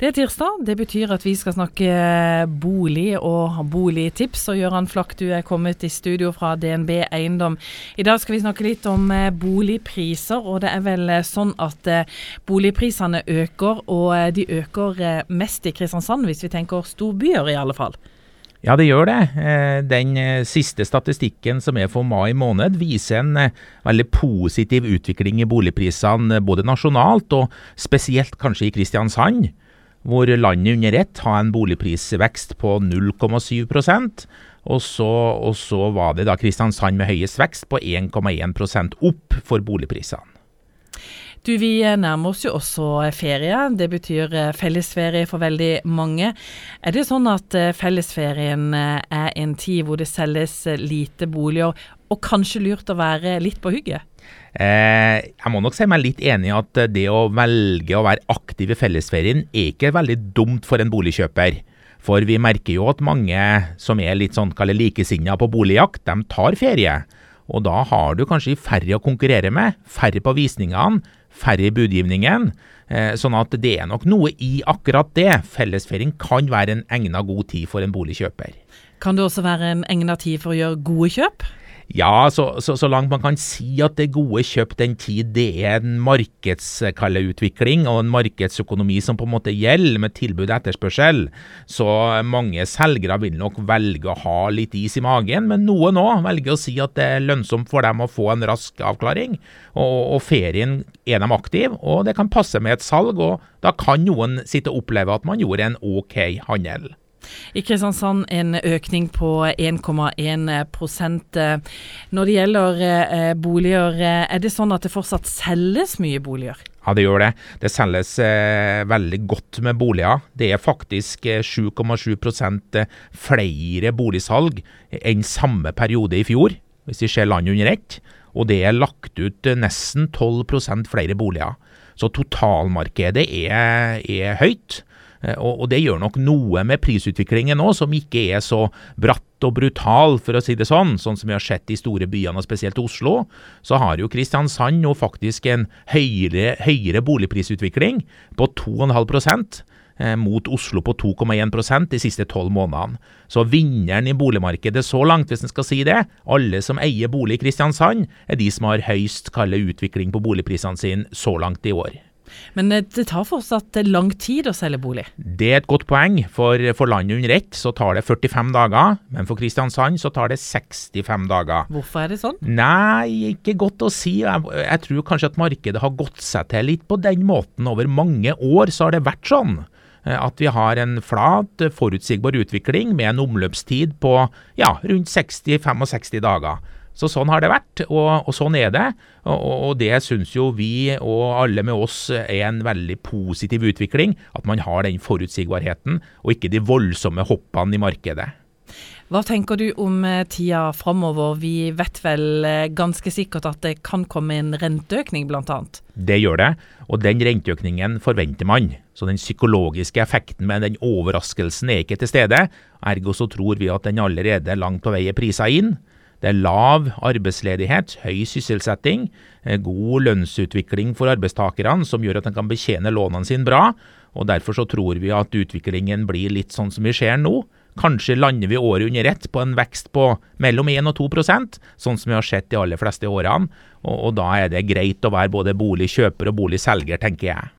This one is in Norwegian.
Det er tirsdag. Det betyr at vi skal snakke bolig og boligtips. Og Gøran Flakk, du er kommet i studio fra DNB Eiendom. I dag skal vi snakke litt om eh, boligpriser. Og det er vel eh, sånn at eh, boligprisene øker, og de øker mest i Kristiansand, hvis vi tenker storbyer i alle fall. Ja, det gjør det. Den siste statistikken som er for mai måned, viser en veldig positiv utvikling i boligprisene både nasjonalt og spesielt kanskje i Kristiansand hvor landet under ett har en boligprisvekst på 0,7% og og så var det da Kristiansand med høyest vekst på 1,1% opp for boligprisene. Du, Vi nærmer oss jo også ferie. Det betyr eh, fellesferie for veldig mange. Er det sånn at eh, fellesferien eh, er en tid hvor det selges lite boliger, og kanskje lurt å være litt på hugget? Eh, jeg må nok si meg litt enig i at det å velge å være aktiv i fellesferien er ikke veldig dumt for en boligkjøper. For vi merker jo at mange som er litt sånn likesinna på boligjakt, de tar ferie. Og da har du kanskje færre å konkurrere med, færre på visningene, færre i budgivningen. Eh, sånn at det er nok noe i akkurat det. Fellesferien kan være en egna god tid for en boligkjøper. Kan det også være en egna tid for å gjøre gode kjøp? Ja, så, så, så, langt man kan si at det gode kjøp den tid, det er en markedsutvikling og en markedsøkonomi som på en måte gjelder med tilbud og etterspørsel. Så mange selgere vil nok velge å ha litt is i magen, men noen òg velger å si at det er lønnsomt for dem å få en rask avklaring. Og, og ferien er de aktive, og det kan passe med et salg, og da kan noen sitte og oppleve at man gjorde en OK handel. I Kristiansand en økning på 1,1% Når det gjelder eh, boliger, eh, er det sånn at det fortsatt selges mye boliger? Ja, det gjør det. Det selges eh, veldig godt med boliger. Det er faktisk 7,7 eh, flere boligsalg enn samme periode i fjor, hvis vi ser landet under ett. Og det er lagt ut nesten 12% flere boliger. Så totalmarkedet er, er høyt. Eh, og, det gjør nok noe med prisutviklingen nå, som ikke er så bratt og brutal, for å si det sånn, sånn som vi har sett i store byene, og spesielt Oslo. Så har jo Kristiansand nå faktisk en høyere, høyere boligprisutvikling, på 2,5 eh, mot Oslo på 2,1% de siste tolv månedene. Så vinneren i boligmarkedet så langt, hvis en skal si det, alle som eier bolig i Kristiansand, er de som har høyst kalde utvikling på boligprisene sine så langt i år. Men eh, det tar fortsatt eh, lang tid å selge bolig? Det er et godt poeng. For, for landet under ett så tar det 45 dager, men for Kristiansand så tar det 65 dager. Hvorfor er det sånn? Nei, ikke godt å si. Jeg, jeg tror kanskje at markedet har gått seg til litt på den måten. Over mange år så har det vært sånn eh, at vi har en flat, forutsigbar utvikling med en omløpstid på ja, rundt 60-65 dager. Så sånn har det vært, og, og sånn er det. Og, og det syns jo vi og alle med oss er en veldig positiv utvikling. At man har den forutsigbarheten, og ikke de voldsomme hoppene i markedet. Hva tenker du om eh, tida framover? Vi vet vel eh, ganske sikkert at det kan komme en renteøkning, bl.a. Det gjør det, og den renteøkningen forventer man. Så den psykologiske effekten med den overraskelsen er ikke til stede. Ergo så tror vi at den allerede langt på vei er prisa inn. Det er lav arbeidsledighet, høy sysselsetting, eh, god lønnsutvikling for arbeidstakerne, som gjør at de kan betjene lånene sine bra. og Derfor så tror vi at utviklingen blir litt sånn som vi ser nå. Kanskje lander vi året under ett på en vekst på mellom 1 og 2% sånn som vi har sett de aller fleste årene. Og, og da er det greit å være både boligkjøper og boligselger, tenker jeg.